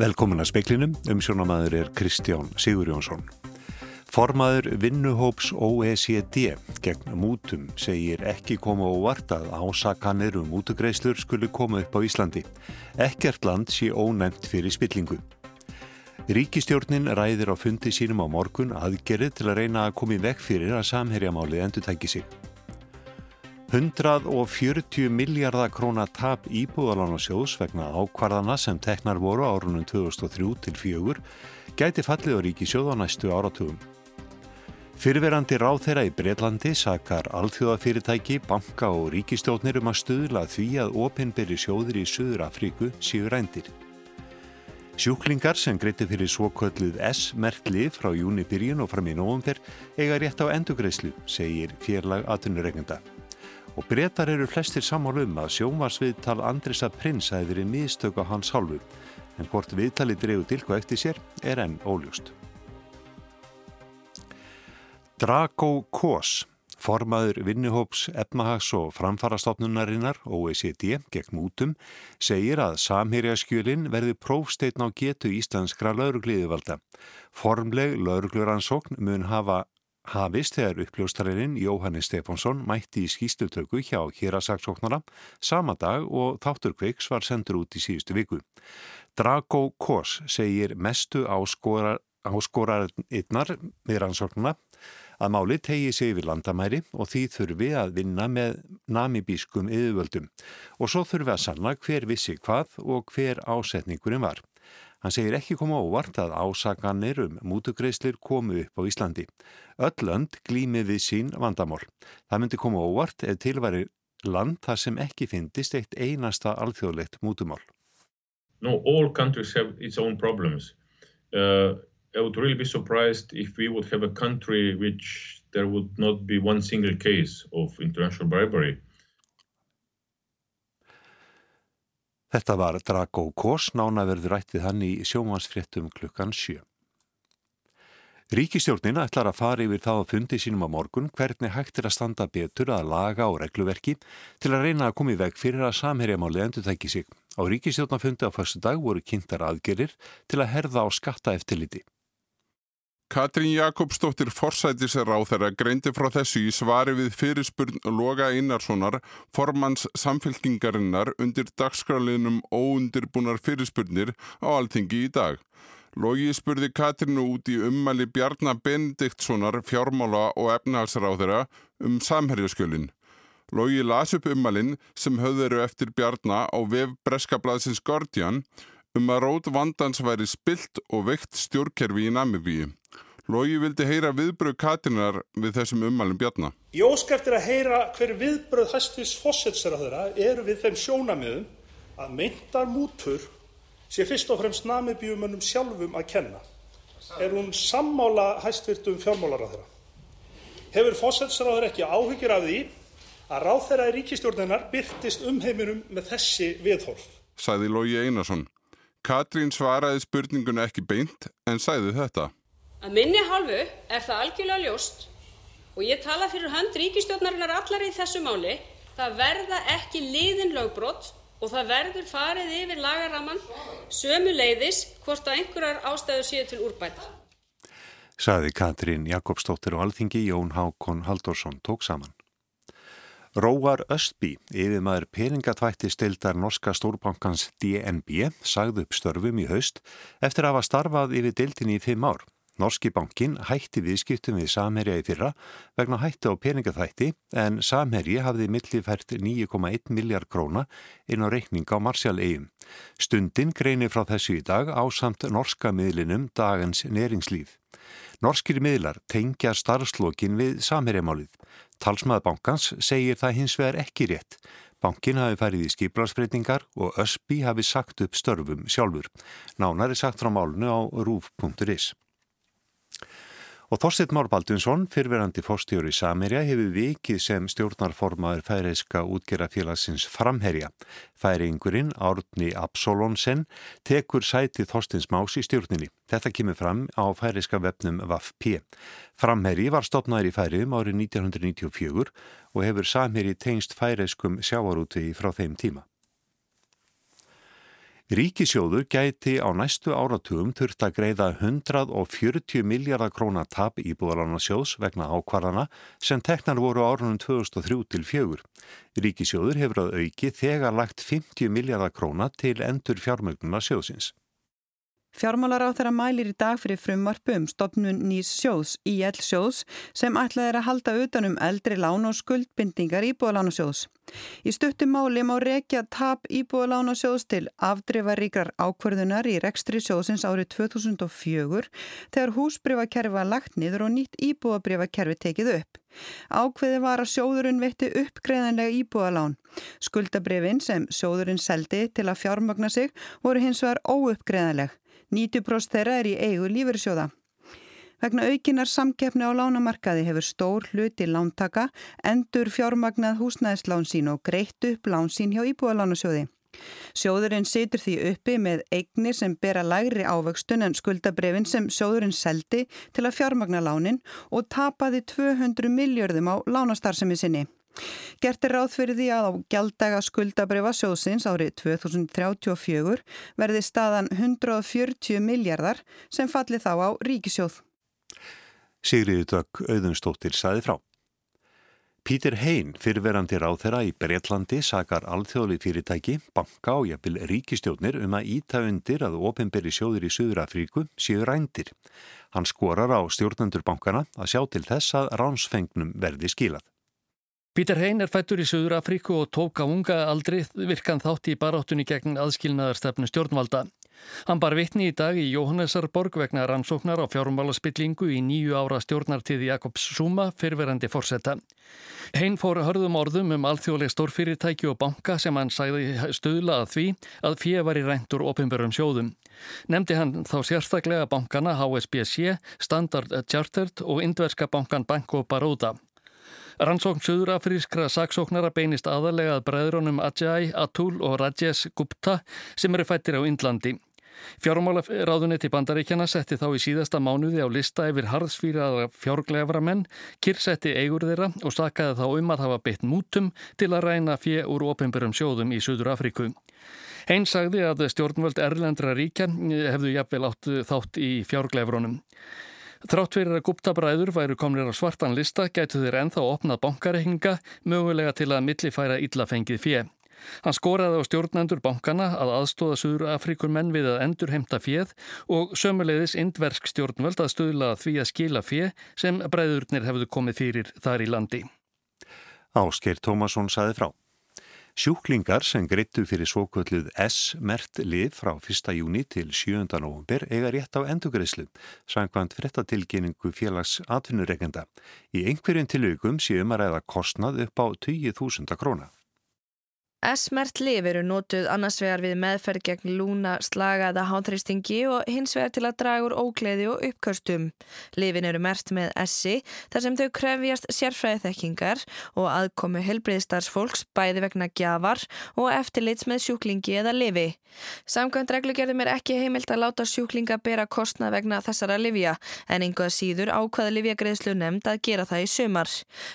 Velkomin að speklinum, umsjónamaður er Kristján Sigur Jónsson. Formaður vinnuhóps OECD gegn mútum segir ekki koma óvart að ásakanir um mútugreislur skuli koma upp á Íslandi. Ekkert land sé ónæmt fyrir spillingu. Ríkistjórnin ræðir á fundi sínum á morgun aðgerið til að reyna að koma í vekk fyrir að samherjamálið endur tæki sig. 140 miljardar króna tap íbúðalánarsjóðs vegna ákvarðana sem teknar voru árunum 2003 til 4 gæti fallið á ríkisjóð á næstu áratugum. Fyrverandi ráð þeirra í Breitlandi sakar alþjóðafyrirtæki, banka og ríkistjóðnir um að stuðla því að opinberi sjóðir í Suður Afríku séu rændir. Sjúklingar sem greiti fyrir svokölluð S-merkli frá júni byrjun og fram í nógumfer eiga rétt á endugreislu, segir férlag aðtunuregnenda og breytar eru flestir sammálu um að sjónvarsviðtal Andrisa Prins hefði verið mistök á hans hálfu en hvort viðtali dregu dilko eftir sér er enn óljúst. Drago Kós, formaður vinnuhóps efnahags- og framfarastofnunarinnar OECD gegn mútum, segir að samhýrjaskjölinn verði prófsteitn á getu íslenskra laurugliðivalda. Formleg laurugluransókn mun hafa hafist þegar uppljóstarinn Jóhannes Stefánsson mætti í skýstutöku hjá hérasaksóknara sama dag og þáttur kveiks var sendur út í síðustu viku. Drago Kors segir mestu áskorarinnar með rannsóknuna að máli tegi sig yfir landamæri og því þurfi að vinna með namibískum yðurvöldum og svo þurfi að sanna hver vissi hvað og hver ásetningurinn var. Hann segir ekki koma óvart að ásaganir um mútugreislir komu upp á Íslandi. Öll lönd glými við sín vandamál. Það myndi koma óvart ef tilværi land þar sem ekki finnist eitt einasta alþjóðlegt mútumál. No, all countries have its own problems. Uh, I would really be surprised if we would have a country which there would not be one single case of international bribery. Þetta var Drago Kors, nánaverður rættið hann í sjómansfréttum klukkan 7. Ríkistjórnin ætlar að fara yfir þá að fundi sínum á morgun hvernig hægt er að standa betur að laga og regluverki til að reyna að koma í veg fyrir að samherjamálið endur þekki sig. Á ríkistjórnafundi á fyrstu dag voru kynntar aðgerir til að herða á skatta eftirliti. Katrín Jakobsdóttir forsætisir á þeirra greindi frá þessu í svari við fyrirspurn Loga Einarssonar formanns samfélkingarinnar undir dagskraliðnum óundirbúnar fyrirspurnir á alþingi í dag. Logi spurði Katrínu út í ummæli Bjarnar Benediktssonar fjármála og efnahagsráðara um samherjaskjölinn. Logi las upp ummælinn sem höfðuru eftir Bjarnar á vef Breskablaðsins Guardian um að rót vandans væri spilt og veikt stjórnkerfi í Namibíu. Lógi vildi heyra viðbröð Katinar við þessum ummælum Bjarnar. Ég ósk eftir að heyra hver viðbröð hæstis fósetseraðura eru við þeim sjónamiðum að meintar mútur sé fyrst og fremst namibíumönnum sjálfum að kenna. Er hún sammála hæstvirtum fjármálaráðura? Hefur fósetseraðura ekki áhyggjur af því að ráð þeirra í ríkistjórninar byrtist umheiminum með þessi viðhorf? Sæði Lógi Einarsson. Katrín svaraði spurningunni ekki beint en sæði þetta. Að minni hálfu er það algjörlega ljóst og ég tala fyrir hönd ríkistjórnarinnar allar í þessu máli það verða ekki liðin lögbrot og það verður farið yfir lagaraman sömu leiðis hvort að einhverjar ástæðu séu til úrbæta. Saði Katrín Jakobsdóttir og alþingi Jón Hákon Haldorsson tók saman. Róar Östby, yfirmaður peningatvætti stildar norska stórbankans DNB, sagði upp störfum í haust eftir að hafa starfað yfir dildinni í fimm ár. Norski bankin hætti viðskiptum við Samherja í fyrra vegna hætti á peningaþætti en Samherji hafði millifært 9,1 miljard króna inn á reikning á Marsjál-eigum. Stundin greinir frá þessu í dag á samt norska miðlinum dagans neringslíf. Norskir miðlar tengja starfslokin við Samherjamálið. Talsmaðbankans segir það hins vegar ekki rétt. Bankin hafi færið í skiplarsbreytingar og Ösby hafi sagt upp störfum sjálfur. Nánar er sagt frá málunu á rúf.is. Og Þorstitt Már Baldunsson, fyrverandi fórstjóri Samirja, hefur vikið sem stjórnarformaður færeiska útgerafélagsins framherja. Færingurinn, Árni Absolonsen, tekur sæti Þorstins Más í stjórninni. Þetta kemur fram á færiska vefnum VAF-P. Framherji var stopnaður í færiðum árið 1994 og hefur Samirji tengst færeiskum sjávarúti frá þeim tíma. Ríkisjóður gæti á næstu áratugum þurft að greiða 140 miljardar krónar tap í búðalánarsjóðs vegna ákvarðana sem teknar voru árunum 2003 til fjögur. Ríkisjóður hefur að auki þegar lagt 50 miljardar krónar til endur fjármögnuna sjóðsins. Fjármálar á þeirra mælir í dag fyrir frumvarpu um stopnun nýs sjóðs, IL sjóðs, sem ætlað er að halda utanum eldri lán og skuldbindingar íbúðalánasjóðs. Í stuttum máli má rekja tap íbúðalánasjóðs til afdrifaríkrar ákverðunar í rekstri sjóðsins árið 2004 þegar húsbryfakerfi var lagt niður og nýtt íbúðabrifakerfi tekið upp. Ákveði var að sjóðurinn veitti uppgreðanlega íbúðalán. Skuldabrifin sem sjóðurinn seldi til að fjármagna sig voru hins vegar óuppgreðanleg. 90% þeirra er í eigu lífyrsjóða. Vegna aukinar samkeppni á lánamarkaði hefur stór hluti lántaka endur fjármagnað húsnæðislán sín og greitt upp lán sín hjá íbúðalánasjóði. Sjóðurinn situr því uppi með eignir sem bera lægri ávöxtun en skuldabrefin sem sjóðurinn seldi til að fjármagna lánin og tapaði 200 miljörðum á lánastarðsemi sinni. Gert er ráð fyrir því að á gjalddaga skuldabrifa sjóðsins árið 2034 verði staðan 140 miljardar sem falli þá á ríkisjóð. Sigriði Dögg Auðunstóttir saði frá. Pítur Heyn, fyrverandi ráþera í Breitlandi, sakar alþjóðli fyrirtæki, banka og jafnvel ríkistjónir um að íta undir að ofinberi sjóður í Suðurafríku séu rændir. Hann skorar á stjórnendur bankana að sjá til þess að ránsfengnum verði skilað. Pítur Hein er fættur í Suður Afríku og tók á unga aldri virkan þátt í baráttunni gegn aðskilnaðarstefnu stjórnvalda. Hann bar vittni í dag í Jóhannesarborg vegna rannsóknar á fjármálaspillingu í nýju ára stjórnartíði Jakobs Zuma fyrverandi fórsetta. Hein fór hörðum orðum um alþjóðleg stórfyrirtæki og banka sem hann sæði stöðla að því að fyrir var í ræntur ofinbörum sjóðum. Nemdi hann þá sérstaklega bankana HSBC, Standard Chartered og indverska bankan Banco Baroda. Rannsókn söðurafrískra saksóknara beinist aðalega að bræðrónum Ajay, Atul og Rajesh Gupta sem eru fættir á Indlandi. Fjármálaráðunni til bandaríkjana setti þá í síðasta mánuði á lista yfir harðsfýraða fjárglefra menn, kyrsetti eigur þeirra og sakaði þá um að hafa beitt mútum til að ræna fjö úr ofinbörum sjóðum í Suður Afríku. Einn sagði að stjórnvöld Erlendra ríkjan hefðu jafnvel átt þátt í fjárglefrónum. Þrátt fyrir að guptabræður væru komnir á svartan lista gætu þeir enþá opnað bankareikninga mögulega til að millifæra illafengið fjö. Hann skoraði á stjórnendur bankana að aðstóða Suður Afrikur menn við að endur heimta fjöð og sömuleiðis indversk stjórnvöld að stöðla því að skila fjö sem bræðurnir hefðu komið fyrir þar í landi. Ásker Tómasson saði frá. Sjúklingar sem greittu fyrir svokvölluð S-mert lið frá 1. júni til 7. november eiga rétt á endugreislu, sangkvæmt frettatilkynningu félags atvinnureikenda. Í einhverjum tilaukum séum að ræða kostnað upp á 20.000 króna. S-mert lif eru nótuð annars vegar við meðferð gegn lúna, slaga eða hátþristingi og hins vegar til að draga úr ógleði og uppkastum. Lifin eru mert með S-i þar sem þau krefjast sérfræði þekkingar og aðkomi helbriðstarfsfólks bæði vegna gjafar og eftirlits með sjúklingi eða lifi. Samkvæmt reglugerðum er ekki heimilt að láta sjúklinga bera kostna vegna þessara livja en einhvað síður ákvaða livjagreðslu nefnd að gera það í sumar.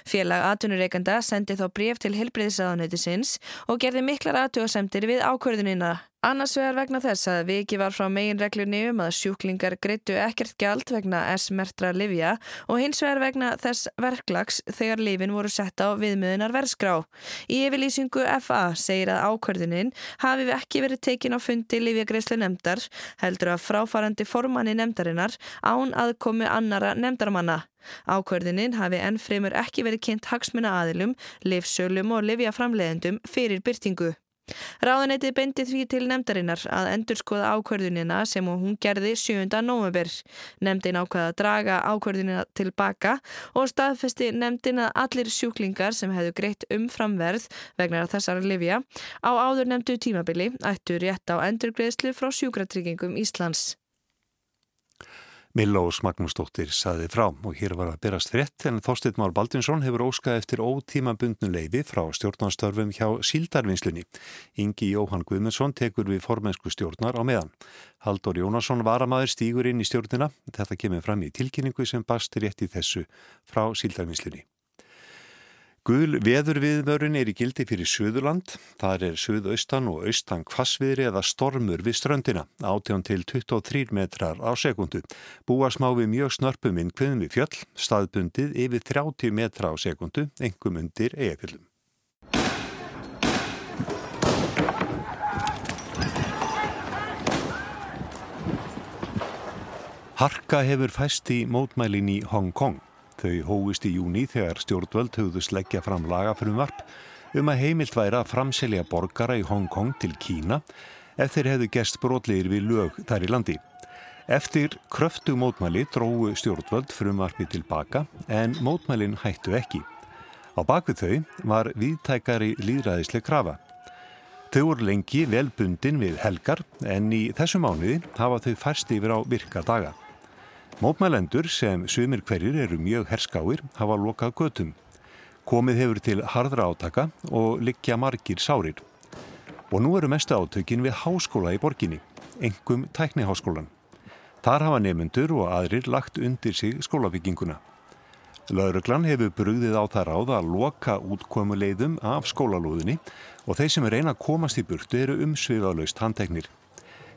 Félag atvinnureikanda sendi þá bref til helbriðsraðanautisins og og gerði miklar aðtjóðasemtir við ákvörðunina. Annars vegar vegna þess að viki var frá megin reglunni um að sjúklingar greittu ekkert gjald vegna S-mertra livja og hins vegar vegna þess verklags þegar lifin voru sett á viðmiðunar verðskrá. Í yfirlýsingu FA segir að ákvörðunin hafi ekki verið tekin á fundi livjagreislu nefndar heldur að fráfarandi formanni nefndarinnar án aðkomi annara nefndarmanna. Ákvörðinin hafi enn fremur ekki verið kynnt hagsmuna aðilum, livsölum og livjaframleðendum fyrir byrtingu. Ráðanettið bendi því til nefndarinnar að endurskoða ákvörðunina sem hún gerði 7. november. Nefndin ákvaða að draga ákvörðunina tilbaka og staðfesti nefndin að allir sjúklingar sem hefðu greitt umframverð vegna þessara livja á áður nefndu tímabili ættu rétt á endurgreðslu frá sjúkratryggingum Íslands. Millós Magnúsdóttir saði frá og hér var að berast frétt en Þorstein Már Baldinsson hefur óskað eftir ótímabundnu leifi frá stjórnarstörfum hjá síldarvinslunni. Ingi Jóhann Guðmundsson tekur við formensku stjórnar á meðan. Haldur Jónasson varamæður stýgur inn í stjórnina. Þetta kemur fram í tilkynningu sem bast rétt í þessu frá síldarvinslunni. Gul veðurviðvörun er í gildi fyrir Suðurland. Það er suðaustan og austan kvassviðri eða stormur við ströndina, átján til 23 metrar á sekundu. Búa smá við mjög snörpum innkviðum við fjöll, staðbundið yfir 30 metra á sekundu, engum undir eigafjöllum. Harka hefur fæst í mótmælin í Hong Kong. Þau hóist í júni þegar stjórnvöld höfðu sleggja fram lagafrumvarp um að heimilt væri að framselja borgara í Hong Kong til Kína ef þeir hefðu gest brotleir við lög þar í landi. Eftir kröftu mótmæli dróðu stjórnvöld frumvarpi tilbaka en mótmælin hættu ekki. Á bakvið þau var viðtækari líðræðisleg krafa. Þau voru lengi velbundin við helgar en í þessu mánuði hafa þau færst yfir á virka daga. Mótmælendur sem sumir hverjir eru mjög herskáir hafa lokað götum. Komið hefur til hardra átaka og likja margir sárir. Og nú eru mestu átökin við háskóla í borginni, engum tækniháskólan. Þar hafa nefnendur og aðrir lagt undir sig skólabygginguna. Lauruglan hefur brugðið á það ráð að loka útkomuleiðum af skólalúðinni og þeir sem er að komast í burtu eru umsviðalaust handteknir.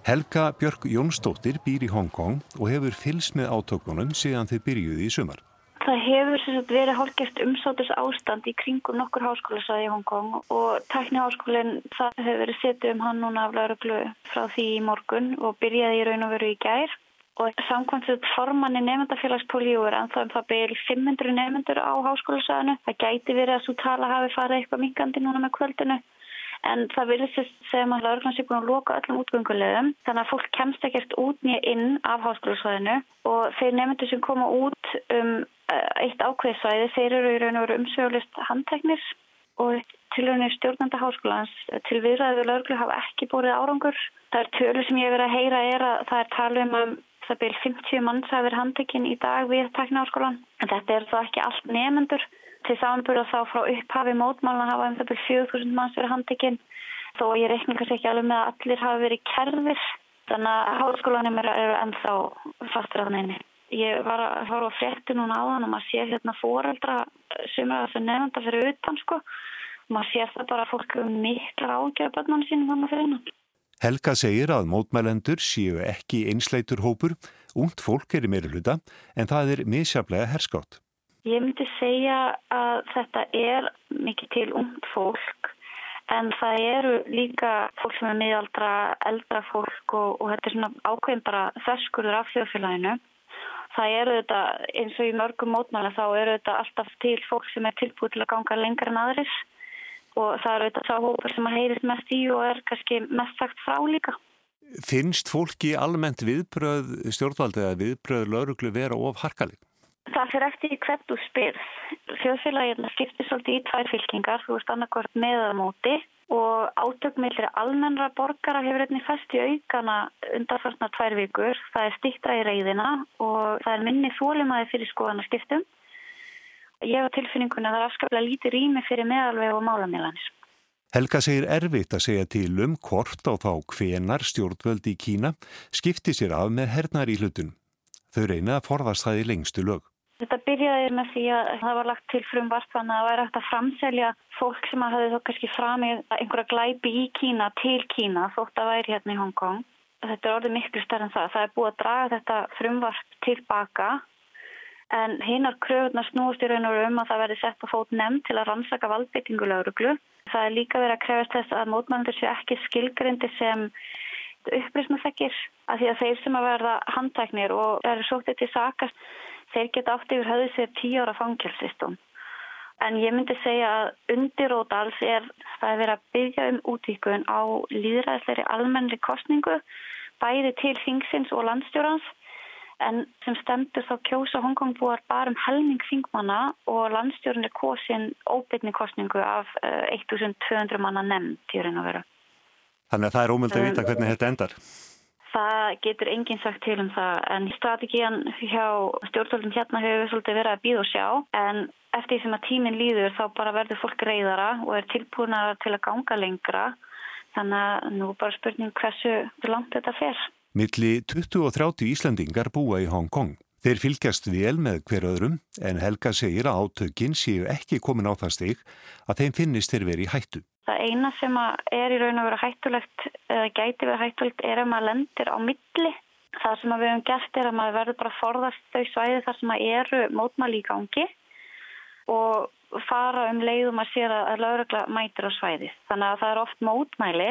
Helga Björk Jónsdóttir býr í Hongkong og hefur fylst með átökunum síðan þau byrjuði í sumar. Það hefur verið hálfgeft umsátus ástand í kringum nokkur háskólasæði í Hongkong og tækniháskólinn það hefur verið setið um hann núna af lauruglu frá því í morgun og byrjaði í raun og veru í gær og samkvæmt þetta formanni nefndafélagspolíur en það um það byrjið 500 nefndur á háskólasæðinu. Það gæti verið að svo tala hafi farið eitthvað minkandi núna með kvöldinu en það virðist sem að lauruglan sé búin að loka öllum útgöngulegum þannig að fólk kemst ekkert út nýja inn af háskólusvæðinu og þeir nefndur sem koma út um eh, eitt ákveðsvæði þeir eru í raun og veru umsögulist handteknir. Og tilhörni stjórnanda háskólans til viðræðu lauruglu hafa ekki búið árangur. Það er tölur sem ég verið að heyra er að það er talum um það byrjum 50 manns að vera handtekinn í dag við tæknaháskólan en þetta er þá ekki allt nefnendur til samanbúra þá frá upphafi mótmálna hafa um það byrjum 4000 manns verið handekinn þó ég reikninga sér ekki alveg með að allir hafi verið kerfir þannig að háskólanum eru er ennþá fastur að neini. Ég var að hóra á fréttu núna á þann og maður sé hérna fóreldra sem er að það nefnda fyrir utan sko og maður sé það bara að fólk er mikla ágjörð börnum sínum þannig fyrir innan. Helga segir að mótmælendur séu ekki einsleitur hópur, ungt fólk er í meiri hluta en það er misjaflega herskátt. Ég myndi segja að þetta er mikið til ungd fólk en það eru líka fólk sem er miðaldra, eldra fólk og, og þetta er svona ákveðin bara þesskurður af þjóðfélaginu. Það eru þetta eins og í mörgum mótmæla þá eru þetta alltaf til fólk sem er tilbúið til að ganga lengra en aðris og það eru þetta sá hópar sem að heyrist mest í og er kannski mest sagt frá líka. Finnst fólki almennt viðbröð stjórnvaldi eða viðbröð lauruglu vera of harkalig? Það fyrir eftir í hvert úr spyrð. Þjóðfélagirna skiptir svolítið í tvær fylkingar, þú veist annarkort meðamóti og átökmillir almennra borgara hefur einnig fæst í aukana undarfarnar tvær vikur. Það er stiktra í reyðina og það er minni þólumæði fyrir skoðanaskiptum. Ég hef tilfinninguna að það er afskaplega lítið rými fyrir meðalveg og málamílanis. Helga segir erfitt að segja til um hvort á þá hvenar stjórnvöldi í Kína skipti sér af með hernar í hlutun. Þau reyna að forðast það í lengstu lög. Þetta byrjaði með því að það var lagt til frum vart þannig að það væri hægt að framselja fólk sem að hafði þó kannski framið einhverja glæpi í Kína til Kína þótt að væri hérna í Hongkong. Þetta er orðið miklu starf en það. Það er búið að draga þetta frumvart tilbaka en hinnar kröfunar snúst í raun og um að það verði sett á fót nefn til að rannsaka valdbyttinguleguruglu. Það er líka verið að krefast þess að mótmannendur séu ekki skilgrindi sem upplýsnaþekkir að því að þeir sem að verða handtæknir og eru sóttið til sakast þeir geta átt yfir höfðu sér tíu ára fangilsistum. En ég myndi segja að undirót alls er það að vera að byggja um útíkun á líðræðsleiri almennri kostningu bæði til þingsins og landstjórans en sem stendur þá kjósa Hongkongbúar bara um helming þingmanna og landstjórn er kosin óbytni kostningu af 1200 eh, manna nefnd í raun og veru. Þannig að það er ómöld að vita hvernig þetta endar. Það getur enginn sagt til um það en strategían hjá stjórnvöldum hérna hefur svolítið verið að býða og sjá en eftir því sem að tíminn líður þá bara verður fólk reyðara og er tilbúinara til að ganga lengra þannig að nú bara spurning hversu langt þetta fer. Milli 20 og 30 Íslandingar búa í Hong Kong. Þeir fylgjast vel með hver öðrum en Helga segir að átökinn séu ekki komin á það stig að þeim finnist þeir verið í hættu. Það eina sem er í raun og veru hættulegt eða gæti verið hættulegt er að maður lendir á milli. Það sem við hefum gert er að maður verður bara að forðast þau svæði þar sem eru mótmæli í gangi og fara um leiðum að sér að laurugla mætir á svæði. Þannig að það er oft mótmæli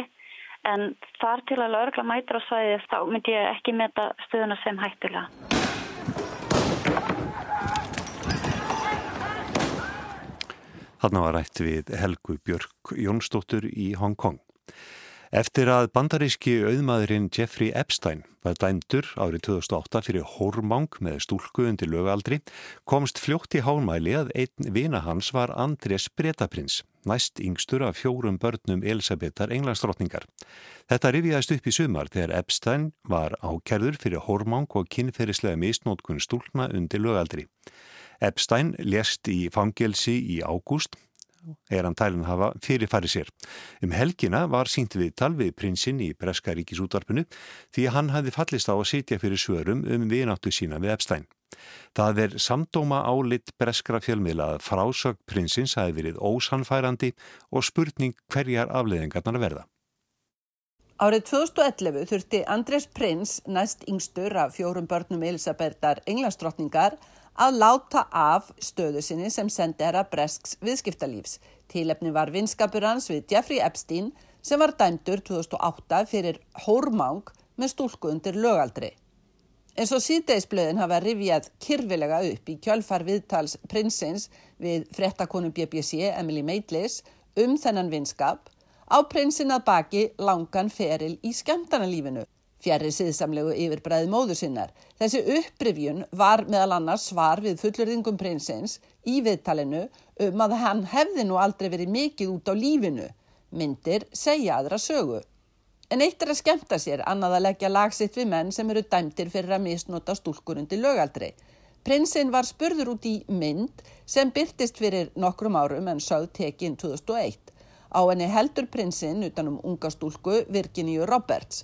en þar til að laurugla mætir á svæði þá myndi ég ekki meta stöðuna sem hættulega. Þarna var rætt við Helgu Björk Jónsdóttur í Hong Kong. Eftir að bandaríski auðmaðurinn Jeffrey Epstein var dæmdur árið 2008 fyrir hórmang með stúlku undir lögaldri komst fljótt í hálmæli að einn vina hans var Andrés Bretaprins, næst yngstur af fjórum börnum Elisabetar englandsdrottningar. Þetta rifjaðist upp í sumar þegar Epstein var ákerður fyrir hórmang og kynferðislega misnótkun stúlna undir lögaldri. Epstein lést í fangelsi í ágúst er hann tælinn hafa fyrirfæri sér. Um helgina var sínt við talvið prinsinn í Breska ríkisútvarpinu því hann hafði fallist á að sitja fyrir svörum um viðnáttu sína við Epstein. Það er samdóma álitt Breskra fjölmiðla að frásög prinsins hafi verið ósanfærandi og spurning hverjar afleðingarnar verða. Árið 2011 þurfti Andrés Prins, næst yngstur af fjórum börnum Elisabethar englandsdrottningar, að láta af stöðu sinni sem sendi herra Bresks viðskiptalífs. Tílefni var vinskapur hans við Jeffrey Epstein sem var dæmdur 2008 fyrir hórmáng með stúlku undir lögaldri. En svo síðdeisblöðin hafa rivjað kyrfilega upp í kjölfar viðtals prinsins við frettakonu BBC Emily Maitlis um þennan vinskap á prinsin að baki langan feril í skemmtarnalífinu Fjærri siðsamlegu yfirbræði móður sinnar. Þessi upprifjun var meðal annars svar við fullurðingum prinsins í viðtalinu um að hann hefði nú aldrei verið mikið út á lífinu. Myndir segja aðra sögu. En eitt er að skemta sér annað að leggja lagsitt við menn sem eru dæmtir fyrir að misnota stúlkurundi lögaldri. Prinsinn var spurður út í mynd sem byrtist fyrir nokkrum árum en sögð tekinn 2001. Á henni heldur prinsinn utanum unga stúlku Virginíu Roberts.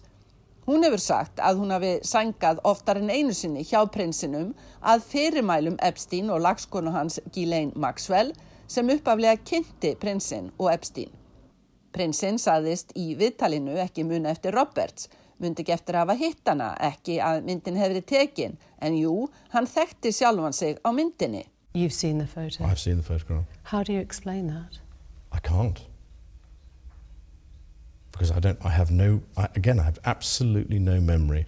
Hún hefur sagt að hún hafi sængað oftar en einu sinni hjá prinsinum að fyrirmælum Epstein og lagskonu hans Ghislaine Maxwell sem uppaflega kynnti prinsinn og Epstein. Prinsinn saðist í viðtalinu ekki mun eftir Roberts, myndi ekki eftir að hafa hitt hana, ekki að myndin hefði tekin, en jú, hann þekkti sjálfan sig á myndinni. You've seen the photo. I've seen the photograph. How do you explain that? I can't. Because I don't, I have no, I, again, I have absolutely no memory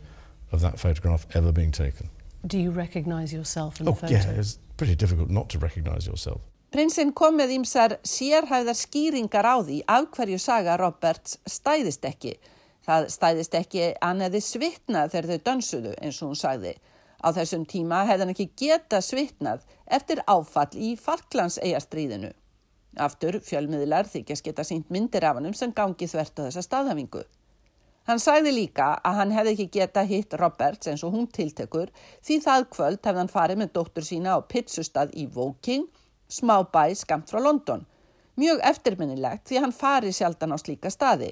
of that photograph ever being taken. Do you recognise yourself in oh, the photo? yeah, it's pretty difficult not to recognise yourself. Prinsinn kom með ímsar sérhæðar skýringar á því af hverju saga Roberts stæðist ekki. Það stæðist ekki annaði svitnað þegar þau dansuðu eins og hún sagði. Á þessum tíma hefði hann ekki geta svitnað eftir áfall í Falklands eigastriðinu. Aftur fjölmiðlar þykjast geta sínt myndir af hannum sem gangi þvert á þessa staðhafingu. Hann sagði líka að hann hefði ekki geta hitt Roberts eins og hún tiltekur því það kvöld hefði hann farið með dóttur sína á pizzustad í Woking, smá bæ skamt frá London. Mjög eftirminnilegt því hann farið sjaldan á slíka staði.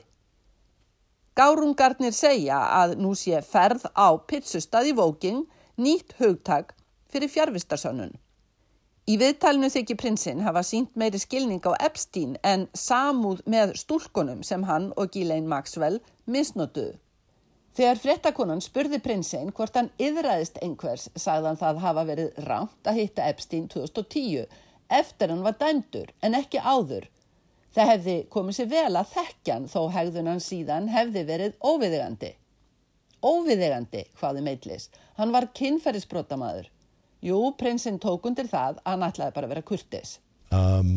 Gárungarnir segja að nú sé ferð á pizzustad í Woking nýtt hugtag fyrir fjárvistarsönnun. Í viðtalinu þykir prinsinn hafa sínt meiri skilning á Epstein en samúð með stúlkonum sem hann og Ghislaine Maxwell misnotuðu. Þegar frettakonan spurði prinsinn hvort hann yðræðist einhvers sagðan það hafa verið rámt að hitta Epstein 2010 eftir hann var dæmdur en ekki áður. Það hefði komið sér vel að þekkjan þó hegðun hann síðan hefði verið óviðegandi. Óviðegandi, hvaði meitlis. Hann var kynferðisbrótamaður. Jú, prinsinn tók undir það að hann ætlaði bara að vera kurtis. Um,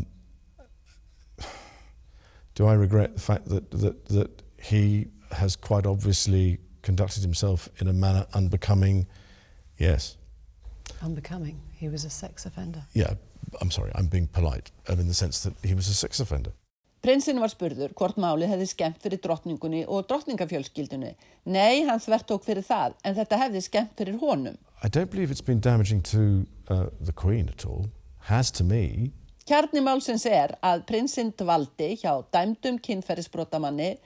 do I regret the fact that, that, that he has quite obviously conducted himself in a manner unbecoming? Yes. Unbecoming? He was a sex offender? Yeah, I'm sorry, I'm being polite, in the sense that he was a sex offender. Prinsinn var spurður hvort máli hefði skemmt fyrir drottningunni og drottningafjölskyldunni. Nei, hann þvert tók fyrir það, en þetta hefði skemmt fyrir honum. I don't believe it's been damaging to uh, the Queen at all. Has to me. Kjarni málsins er að prinsinn dvaldi hjá dæmdum kynferðisbrotamanni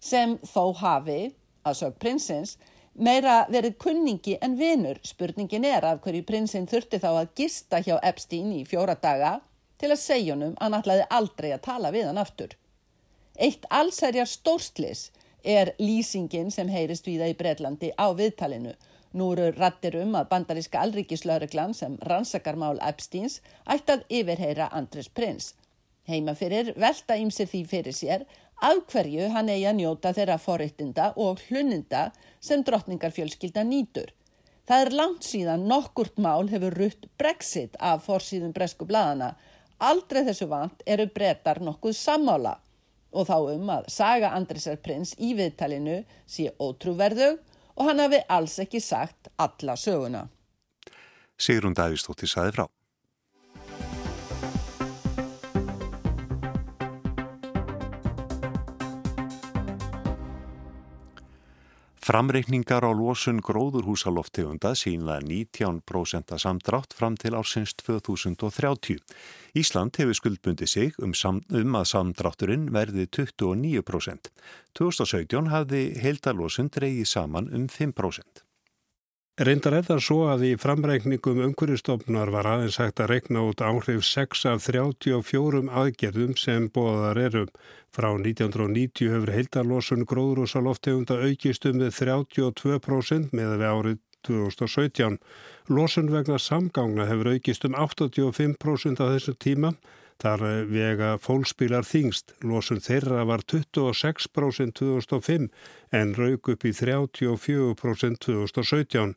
sem þó hafi, að sög prinsins, meira verið kunningi en vinur. Spurningin er af hverju prinsinn þurfti þá að gista hjá Epstein í fjóra daga til að segja honum að hann ætlaði aldrei að tala við hann aftur. Eitt allsærjar stórslis er lýsingin sem heyrist viða í Breitlandi á viðtalinu. Nú eru rattir um að bandaríska alríkislauruglan sem rannsakar mál Epsteins ætti að yfirheyra Andres Prins. Heima fyrir velta ímsir því fyrir sér af hverju hann eigi að njóta þeirra forrittinda og hluninda sem drottningarfjölskylda nýtur. Það er langt síðan nokkurt mál hefur rutt Brexit af forsýðum bresku bladana Aldrei þessu vant eru brettar nokkuð sammála og þá um að saga Andrisar prins í viðtalinu sé ótrúverðug og hann hafi alls ekki sagt alla söguna. Sigrun Davísdóttir saði frá. Framreikningar á losun gróðurhúsaloftegunda sína 19% samdrátt fram til ársins 2030. Ísland hefur skuldbundi sig um, um að samdrátturinn verði 29%. 2017 hafði heildalosun dreyið saman um 5%. Reyndar er það svo að í framreikningum umhverjastofnar var aðeins hægt að rekna út áhrif 6 af 34 aðgerðum sem bóðar eru. Frá 1990 hefur gróðrúsaloftegunda aukist um við 32% með við árið 2017. Losun vegna samgangna hefur aukist um 85% á þessum tíma. Þar vega fólksbílar þingst. Losun þeirra var 26% 2005 en rauk upp í 34% 2017.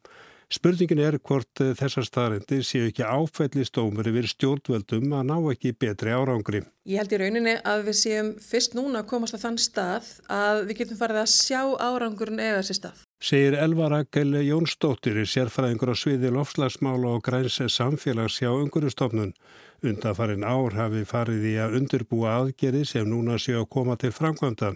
Spurningin er hvort þessar staðarindir séu ekki áfællistómur yfir stjórnveldum að ná ekki betri árangri. Ég held í rauninni að við séum fyrst núna að komast á þann stað að við getum farið að sjá árangurinn eða þessi stað. Segir Elva Rakel Jónsdóttir sérfræðingur á sviði lofslagsmála og græns samfélags hjá ungurustofnun. Undarfarin ár hafi farið í að undirbúa aðgerði sem núna séu að koma til framkvæmda.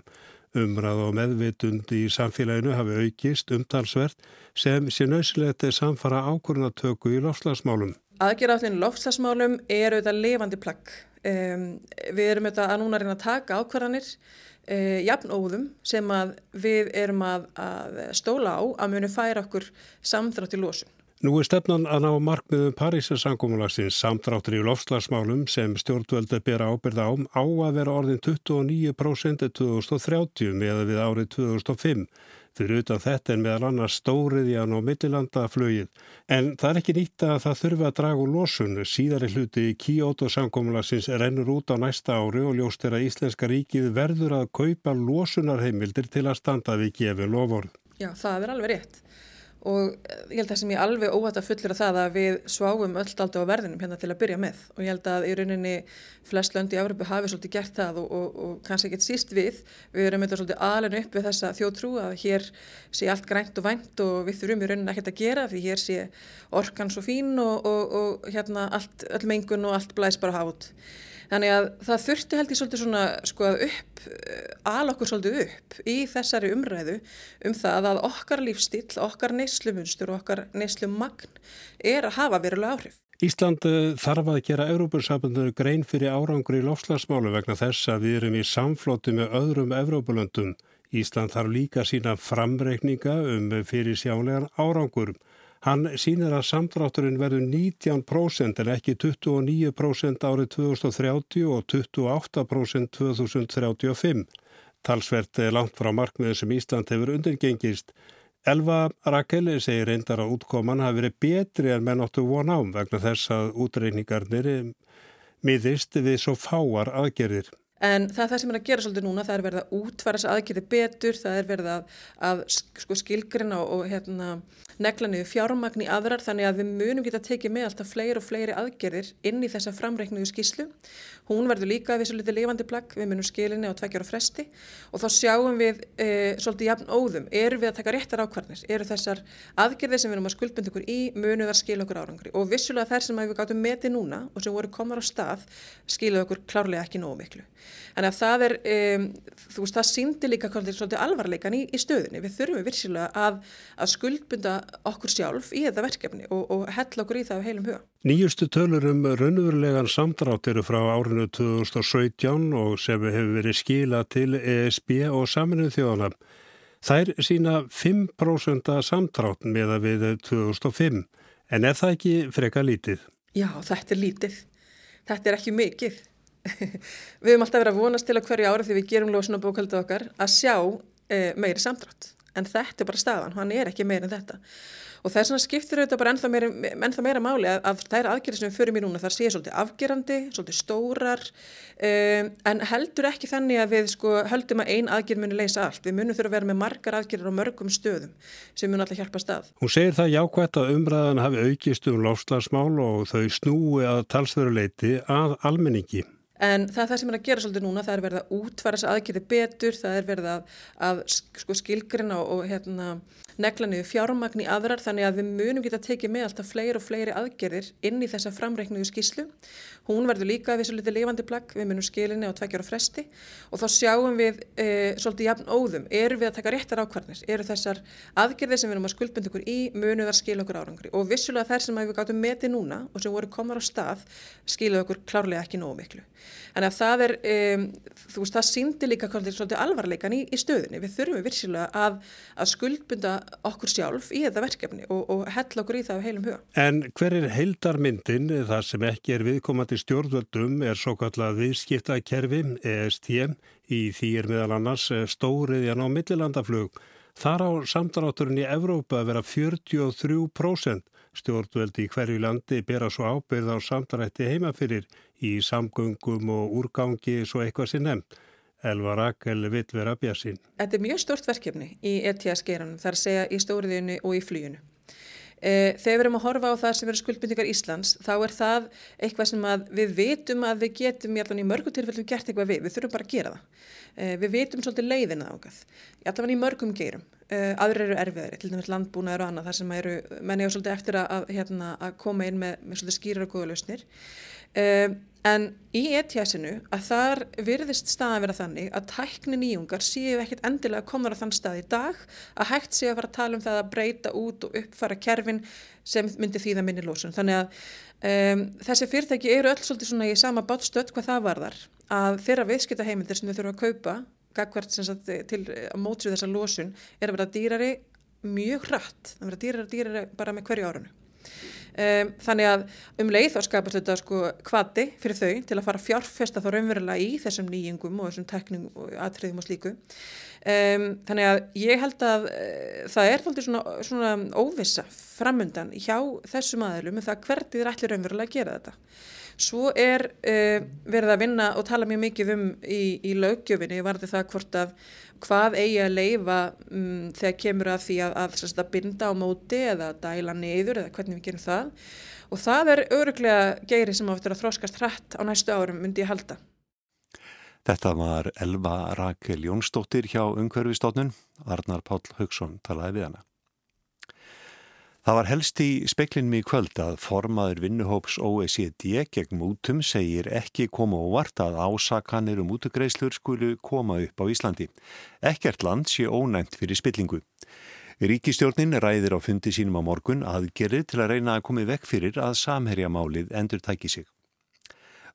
Umræð og meðvitund í samfélaginu hafi aukist umtalsvert sem sé nöysilegt samfara ákvörnatöku í lofslagsmálum. Aðgerðaflinn lofslagsmálum er auðvitað levandi plagg. Um, við erum auðvitað að núna reyna að taka ákvarðanir uh, jafnóðum sem við erum að, að stóla á að muni færa okkur samþrátt í lósun. Nú er stefnan að ná markmiðum Parísasangumulagsins samtráttur í lofslagsmálum sem stjórnvölda bera ábyrða ám á að vera orðin 29% 2030 með við árið 2005. Fyrir utan þetta er meðal annars stóriðjan og mittilandaflögið. En það er ekki nýtt að það þurfi að draga úr losun. Síðari hluti Kyoto samkomulagsins rennur út á næsta ári og ljóst er að Íslenska ríkið verður að kaupa losunarheimildir til að standa við gefi lofórð. Já, það er alveg rétt og ég held að sem ég alveg óhætt að fullera það að við sváum öll aldrei á verðinum hérna til að byrja með. Og ég held að í rauninni flest löndi í Európu hafi svolítið gert það og, og, og kannski ekkert síst við. Við erum eitthvað svolítið alveg upp við þessa þjótrú að hér sé allt grænt og vænt og við þurfum í rauninni ekkert að gera því hér sé orkan svo fín og, og hérna allt, öll mengun og allt blæs bara hát Þannig að það þurfti held ég svolítið svona sko upp, al okkur svolítið upp í þessari umræðu um það að okkar lífstíl, okkar neyslumunstur og okkar neyslumagn er að hafa verulega áhrif. Ísland eh, þarf að gera Európursambundur grein fyrir árangur í lofslagsmálu vegna þess að við erum í samflóti með öðrum Evrópulöndum. Ísland þarf líka sína framreikninga um fyrir sjálegan árangur. Hann sínir að samdrátturinn verður 19% en ekki 29% árið 2030 og 28% 2035. Talsvert er langt frá markmiðu sem Ísland hefur undirgengist. Elva Rakeli segir reyndar að útkoman hafi verið betri en menn áttu von ám vegna þess að útreikningarnir miðist við svo fáar aðgerðir. En það það sem er að gera svolítið núna, það er verið að útfæra þess aðgerði betur, það er verið að, að sko, skilgrina og, og hérna, negla niður fjármagn í aðrar þannig að við munum geta tekið með alltaf fleiri og fleiri aðgerðir inn í þessa framreiknuðu skíslu. Hún verður líka við svo litið lifandi plagg, við munum skilinni á tveggjar og fresti og þá sjáum við e, svolítið jafn óðum, eru við að taka réttar ákvarnir, eru þessar aðgerðir sem við erum að skuldbund ykkur í munu þar skil okkur árangri og vissulega þær sem við gátum metið núna og sem voru komar á stað skiluð okkur klárlega ekki nógu miklu. Þannig að það er, um, þú veist, það síndi líka svolítið alvarleikan í, í stöðunni. Við þurfum virsilega að, að skuldbunda okkur sjálf í þetta verkefni og, og hella okkur í það á heilum huga. Nýjustu tölur um raunverulegan samdrátt eru frá árinu 2017 og sem hefur verið skila til ESB og saminuð þjóðana. Þær sína 5% samdrátt með að við 2005 en er það ekki freka lítið? Já, þetta er lítið. Þetta er ekki mikið. við höfum alltaf verið að vonast til að hverju ára því við gerum lósun á bókaldið okkar að sjá e, meiri samdrátt en þetta er bara staðan, hann er ekki meiri en þetta og það er svona skiptir auðvitað bara ennþá meira, ennþá meira máli að, að það er aðgerið sem við förum í núna þar séu svolítið afgerandi, svolítið stórar um, en heldur ekki þannig að við sko höldum að ein aðgerið muni leysa allt, við munum þurfa að vera með margar aðgerið á mörgum stöðum sem mun alltaf hjálpa stað. Hún segir það jákvæmt að umræðan hafi aukist um lofslagsmál og þau snúi að talsveruleiti að almenningi. En það það sem er að gera svolítið núna, það er verið að útfæra þess aðgerði betur, það er verið að, að sko, skilgrina og, hérna, negla niður fjármagn í aðrar þannig að við munum geta tekið með alltaf fleiri og fleiri aðgerðir inn í þessa framreiknuðu skíslu. Hún verður líka við svo litið lifandi plagg, við munum skilinni á tveggjar og fresti og þá sjáum við e, svolítið jafn óðum, eru við að taka réttar ákvarnir, eru þessar aðgerðir sem við erum að skuldbund ykkur í munu þar skil okkur árangri og vissulega þær sem við gáttum metið núna og sem voru komar á stað skiluð okkur klárlega ekki nógu miklu. Þannig að það er, um, þú veist, það síndi líka svolítið alvarleikan í, í stöðunni. Við þurfum virsilega að, að skuldbunda okkur sjálf í þetta verkefni og, og hella okkur í það á heilum huga. En hver er heildarmyndin þar sem ekki er viðkomandi stjórnvöldum er svo kallað viðskiptakerfi, EST, í því er meðal annars stóriðjan á millilandaflug. Þar á samdrátturinn í Evrópa vera 43%. Stjórnvöldi í hverju landi bera svo ábyrð á samdrætti heimafyrir í samgöngum og úrgangi svo eitthvað sem nefnd. Elva Rakel vill vera bjassin. Þetta er mjög stort verkefni í ETS-geranum, þar segja í stóriðinu og í flýjunu. E, þegar við erum að horfa á það sem eru skuldbindingar Íslands þá er það eitthvað sem við vitum að við getum í mörgum tilfellum gert eitthvað við, við þurfum bara að gera það. E, við vitum svolítið leiðina ákað, allavega í mörgum gerum. Uh, aðrir eru erfiðari, til dæmis landbúnaður og annað þar sem eru, menn á svolítið eftir að, hérna, að koma inn með, með svolítið skýrar og góða lausnir en í ETS-inu að þar virðist staðan vera þannig að tækni nýjungar séu ekkert endilega komður á þann stað í dag að hægt séu að fara að tala um það að breyta út og uppfara kerfin sem myndi því það minni lósun þannig að um, þessi fyrirtæki eru öll svolítið svona í sama bátstödd hvað það varðar að þeirra viðskipta heimildir sem þau þurfa að kaupa gagvert sagt, til að mótsið þessa lósun er að vera dýrari mjög hratt, það vera dýrari, dýrari bara með hverju árunu. Um, þannig að um leið þá skapast þetta sko kvati fyrir þau til að fara fjárfesta þá raunverulega í þessum nýjingum og þessum tekning og atriðum og slíku. Um, þannig að ég held að uh, það er svona, svona óvissa framundan hjá þessum aðlum með það hvernig þér ætlir raunverulega að gera þetta. Svo er uh, verið að vinna og tala mjög mikið um í, í lögjöfinni varði það hvort að hvað eigi að leifa um, þegar kemur að því að, að, að, að binda á móti eða dæla niður eða hvernig við gerum það og það er öruglega geiri sem áttur að þróskast hrætt á næstu árum myndi ég halda. Þetta var Elva Rakel Jónsdóttir hjá Ungverfistofnun, Arnar Páll Haugsson talaði við hana. Það var helst í speklinum í kvöld að formaður vinnuhóps OECD gegn mútum segir ekki koma óvart að ásakanir um mútugreislur skulu koma upp á Íslandi. Ekkert land sé ónæmt fyrir spillingu. Ríkistjórnin ræðir á fundi sínum á morgun aðgerið til að reyna að komi vekk fyrir að samherjamálið endur tæki sig.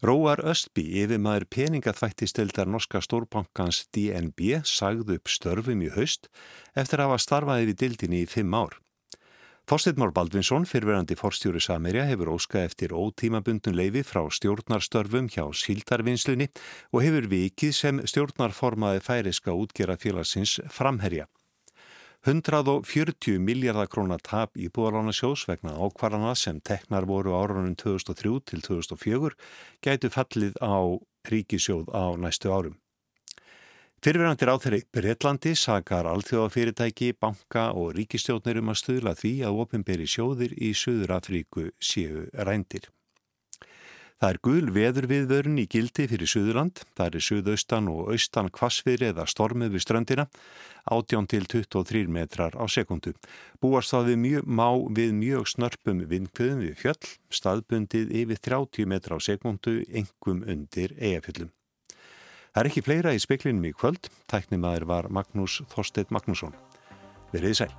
Róar Östby, yfir maður peningaþvættistildar norska stórbankans DNB, sagði upp störfum í haust eftir að hafa starfaði við dildinni í fimm ár. Þorstein Mór Baldvinsson, fyrverandi forstjóri Samerja, hefur óskað eftir ótímabundun leifi frá stjórnarstörfum hjá síldarvinslunni og hefur vikið sem stjórnarformaði færiska útgera félagsins framherja. 140 miljardar krónar tap í búðalánasjós vegna ákvarðana sem teknar voru árunum 2003 til 2004 gætu fallið á ríkisjóð á næstu árum. Fyrirverandi ráþeiri Breitlandi sakar alþjóðafyrirtæki, banka og ríkistjóðnir um að stuðla því að ofinberi sjóðir í Suður Afríku séu rændir. Það er gul veður viðvörun í gildi fyrir Suðurland. Það er suðaustan og austan kvassviðri eða stormið við ströndina, 18 til 23 metrar á sekundu. Búast það við mjög, má við mjög snörpum vindkvöðum við fjöll, staðbundið yfir 30 metrar á sekundu, engum undir eigafjöllum. Það er ekki fleira í speklinum í kvöld. Tæknimaður var Magnús Þorstedt Magnússon. Verðið sæl.